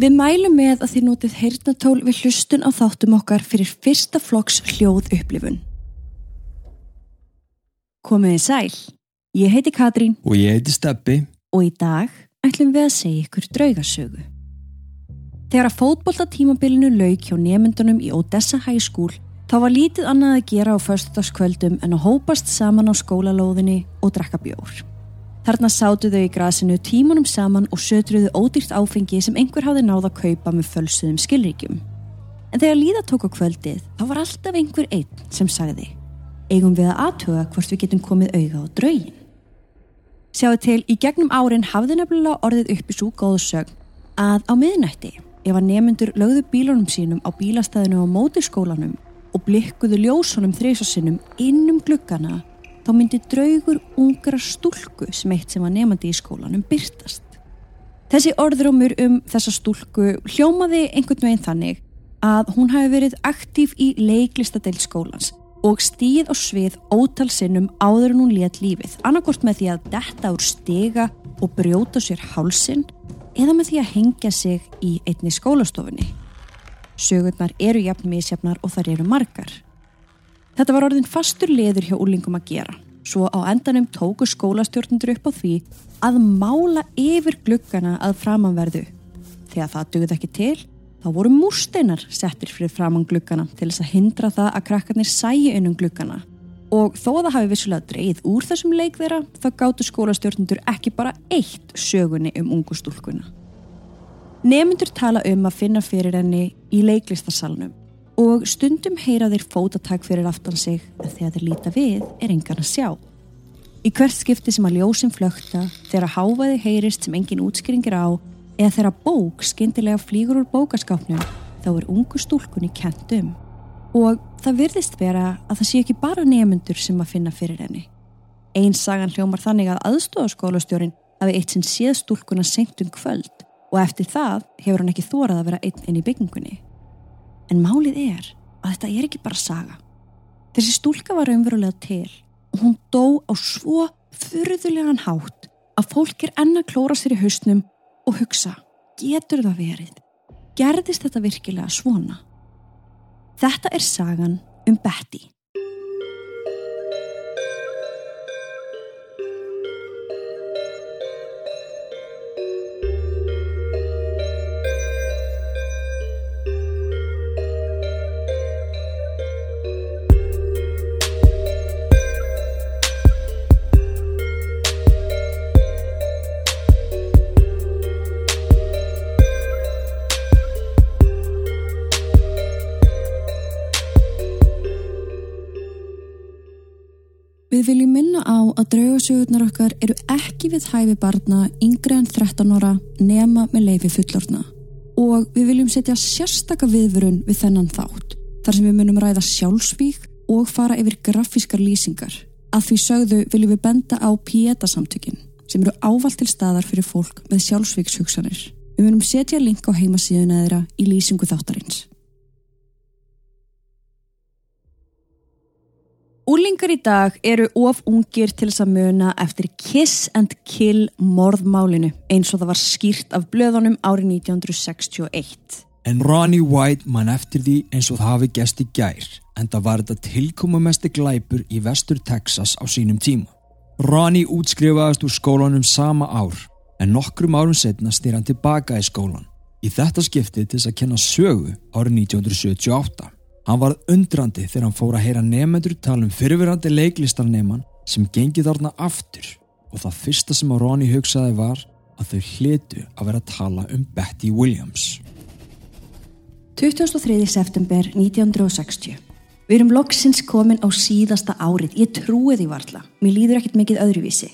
Við mælum með að þið notið heyrnatól við hlustun á þáttum okkar fyrir fyrsta flokks hljóð upplifun. Komiði sæl, ég heiti Katrín Og ég heiti Steppi. og í dag ætlum við að segja ykkur draugasögu. Þegar að fótbolta tímabilinu lauk hjá nemyndunum í Odessa High School þá var lítið annað að gera á förstudagskvöldum en að hópast saman á skólalóðinni og drakka bjór. Þarna sátu þau í grasinu tímunum saman og sötruðu ódýrt áfengi sem einhver hafði náð að kaupa með fölsuðum skilríkjum. En þegar líða tók á kvöldið þá var alltaf einhver einn sem sagði eigum við að aðtuga hvort við getum komið auða á draugin. Sjáu til, í gegnum árin hafði nefnilega orðið upp í svo góðu sögn að á miðnætti, ef að nemyndur lögðu bílunum sínum á bílastæðinu á mótiskólanum og blikkuðu ljósunum þreysassinnum innum gluggana, þá myndi draugur ungra stúlku sem eitt sem var nefandi í skólanum byrtast. Þessi orðrumur um þessa stúlku hljómaði einhvern veginn þannig að hún hafi verið aktív í leiklistadeild skólans og stíð á svið ótal sinnum áður en hún létt lífið, annarkort með því að detta úr stiga og brjóta sér hálsin eða með því að hengja sig í einni skólastofunni. Sögurnar eru jafn misjafnar og þar eru margar. Þetta var orðin fastur leður hjá úlingum að gera, svo á endanum tóku skólastjórnundur upp á því að mála yfir gluggana að framanverðu. Þegar það dugði ekki til, þá voru múrsteinar settir fyrir framann gluggana til þess að hindra það að krakkarnir sæju innum gluggana. Og þó að það hafi vissulega dreigð úr þessum leik þeirra, þá gáttu skólastjórnundur ekki bara eitt sögunni um ungu stúlkuna. Nemyndur tala um að finna fyrir henni í leiklistasalunum og stundum heyra þeir fótatak fyrir aftan sig en þegar þeir líta við er engan að sjá. Í hvert skipti sem að ljósin flökta, þegar háfaði heyrist sem engin útskýringir á eða þegar bók skyndilega flýgur úr bókaskápnum þá er ungu stúlkunni kent um. Og það virðist vera að það sé ekki bara nemyndur sem að finna fyrir henni. Einn sagan hljómar þannig að aðstofaskólastjórin hafi eitt sinn séð stúlkuna seint um kvöld og eftir það hefur hann ekki þórað að vera einn inn í byggingunni. En málið er að þetta er ekki bara saga. Þessi stúlka var raunverulega til og hún dó á svo fyrðulegan hátt að fólk er enna klóra sér í hausnum og hugsa, getur það verið? Gerðist þetta virkilega svona? Þetta er sagan um Betty. Við viljum minna á að draugasögurnar okkar eru ekki við hæfi barna yngre en 13 ára nema með leifi fullorna. Og við viljum setja sérstaka viðvörun við þennan þátt, þar sem við munum ræða sjálfsvík og fara yfir grafískar lýsingar. Að því sögðu viljum við benda á pietasamtökin, sem eru ávalt til staðar fyrir fólk með sjálfsvíkshugsanir. Við munum setja link á heimasíðuna þeirra í lýsingu þáttarins. Úlingar í dag eru of ungir til þess að muna eftir Kiss and Kill morðmálinu eins og það var skýrt af blöðunum árið 1961. En Ronnie White mann eftir því eins og það hafi gest í gær, en það var þetta tilkomumesti glæpur í vestur Texas á sínum tíma. Ronnie útskrifaðist úr skólanum sama ár, en nokkrum árum setna styr hann tilbaka í skólan. Í þetta skipti til þess að kenna sögu árið 1978. Hann var undrandi þegar hann fór að heyra nefnendur tala um fyrirverandi leiklistarneman sem gengið þarna aftur og það fyrsta sem að Ronnie hugsaði var að þau hlitu að vera að tala um Betty Williams. 23. september 1960. Við erum loksins komin á síðasta árið. Ég trúi því varla. Mér líður ekkert mikið öðruvísi.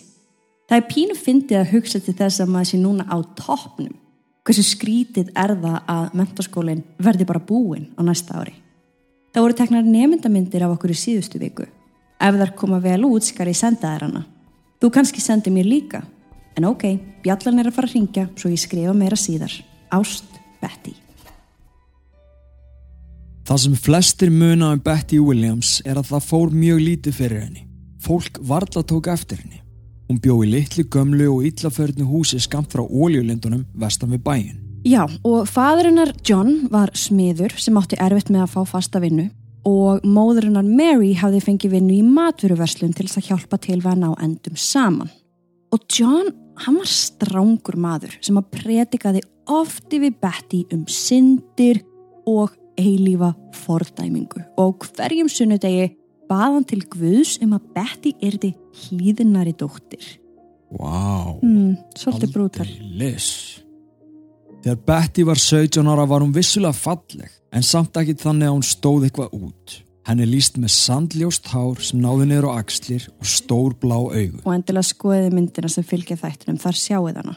Það er pínu fyndið að hugsa til þess að maður sé núna á toppnum. Hversu skrítið er það að mentaskólinn verði bara búinn á næsta ári. Það voru teknar nemyndamindir af okkur í síðustu viku. Ef þar koma vel út skar ég senda þær hana. Þú kannski sendi mér líka. En ok, bjallan er að fara að ringja svo ég skrifa meira síðar. Ást, Betty. Það sem flestir muna um Betty Williams er að það fór mjög lítið fyrir henni. Fólk varla tók eftir henni. Hún bjó í litlu gömlu og illaförnu húsi skamt frá óljulindunum vestan við bæin. Já, og fadrinnar John var smiður sem átti erfitt með að fá fasta vinnu og móðurinnar Mary hafði fengið vinnu í matveruverslun til þess að hjálpa til að ná endum saman. Og John, hann var strángur maður sem að pretikaði ofti við Betty um syndir og eilífa fordæmingu og hverjum sunnudegi baðan til Guðs um að Betty erði hlýðinari dóttir. Vá, wow, Mm, svolítið brútal. aldeilis. Þegar Betty var 17 ára var hún vissulega falleg, en samt ekki þannig að hún stóð eitthvað út. Henni líst með sandljóst hár sem náði niður á axlir og stór blá augu. og endilega skoðið myndina sem fylgja þættinum þar sjáið hana.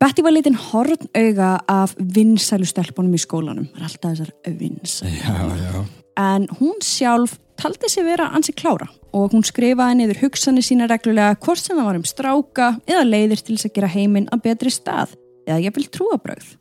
Betty var litin horn auga af vinsælu stelpunum í skólanum. Það er alltaf þessar vinsælu. Já, já. En hún sjálf taldi sig vera ansi klára og hún skrifaði niður hugsanir sína reglulega hvort sem það var um stráka eða leiðir til þess að gera heiminn að betri stað eða ég vil trúabröð.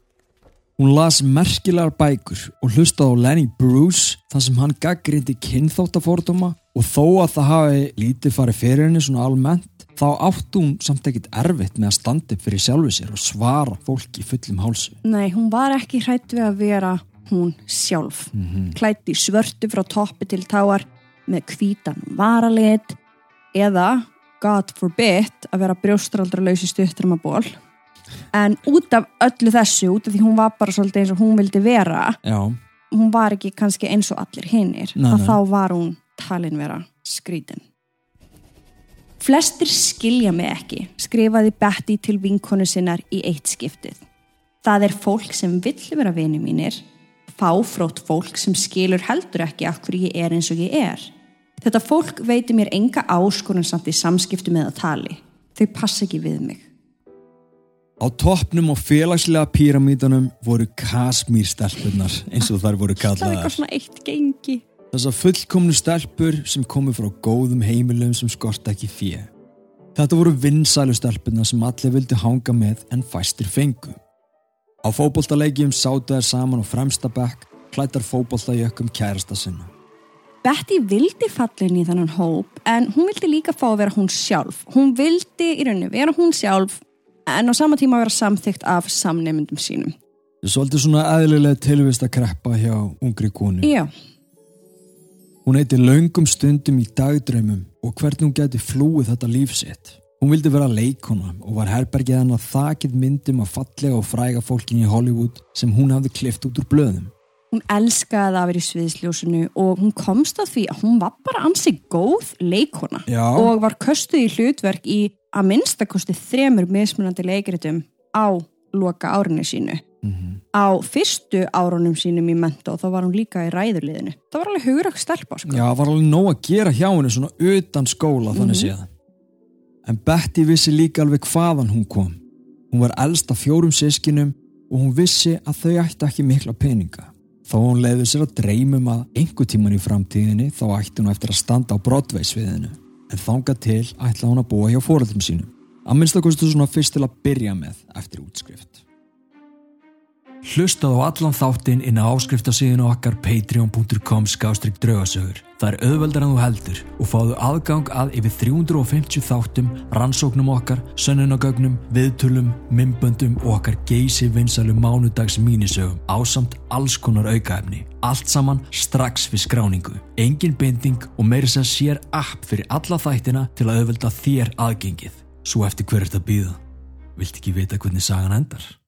Hún las merkilegar bækur og hlustaði á Lenny Bruce þar sem hann gaggrindi kynþáttafordóma og þó að það hafi lítið farið fyrir henni svona almennt þá átti hún samt ekkit erfitt með að standa upp fyrir sjálfu sér og svara fólki fullum hálsu. Nei, hún var ekki hrætt við að vera hún sjálf. Mm -hmm. Klætt í svörtu frá toppi til táar með hvítan varalit eða, God forbid, að vera brjóstraldralaus í stutturum að ból. En út af öllu þessu, út af því hún var bara svolítið eins og hún vildi vera, Já, hún var ekki kannski eins og allir hinnir, að þá var hún talin vera skrítin. Flestir skilja mig ekki, skrifaði Betty til vinkonu sinnar í eitt skiptið. Það er fólk sem vill vera vini mínir, fáfrótt fólk sem skilur heldur ekki af hverju ég er eins og ég er. Þetta fólk veitir mér enga áskorun samt í samskiptu með að tali. Þau passa ekki við mig. Á toppnum og félagslega píramítanum voru kasmírstelpunar eins og þar voru Það er eitthvað kallaðar. svona eitt gengi. Þessar fullkomnu stelpur sem komu frá góðum heimilum sem skorta ekki fjö. Þetta voru vinsælu stelpunar sem allir vildi hanga með en fæstir fengu. Á fótboltalegjum sátu þær saman á fremsta bekk, klættar fótboltajökkum kærasta sinna. Betty vildi fallin í þannan hóp en hún vildi líka fá að vera hún sjálf. Hún vildi í rauninu vera hún sjálf en á sama tíma vera samþygt af samneymundum sínum. Svolítið svona eðlilega tilvist að kreppa hjá ungri konu. Já, Hún heiti laungum stundum í dagdraumum og hvernig hún geti flúið þetta lífsitt. Hún vildi vera leikona og var herbergið hennar þakið myndum af fallega og fræga fólkin í Hollywood sem hún hafði klift út úr blöðum. hún elskaði að vera í sviðsljósinu og hún komst að því að hún var bara ansi góð leikona Já. og var köstuð í hlutverk í að minnstakosti þremur mismunandi leikritum á loka árinu sínu. Á fyrstu árunum sínum í mentó þá var hún líka í ræðurliðinu. Það var alveg hugrak stelpa sko. Já, var alveg nóg að gera hjá henni svona utan skóla þannig séð. En Betty vissi líka alveg hvaðan hún kom. Hún var elst af fjórum sískinum og hún vissi að þau ætti ekki mikla peninga. Þó hún leiði sér að dreymum að einhver tíman í framtíðinni þá ætti hún eftir að standa á brottveisviðinu. En þanga til ætla hún að búa hjá fóröldum sínum. Að minnst að kostu svona fyrst til að byrja með eftir útskrift. Hlustað á allan þáttinn inn á áskriftasíðinu okkar patreon.com skástrík draugasögur. Það er auðveldar en þú heldur og fáðu aðgang að yfir 350 þáttum, rannsóknum okkar, sönnunagögnum, viðtölum, mymböndum og okkar geysi vinsalu mánudags mínisögum ásamt alls konar aukaefni. Allt saman strax við skráningu. Engin binding og meiri sem sér app fyrir alla þættina til að auðvelda þér aðgengið. Svo eftir hver er þetta býða? Vilt ekki vita hvernig sagan endar?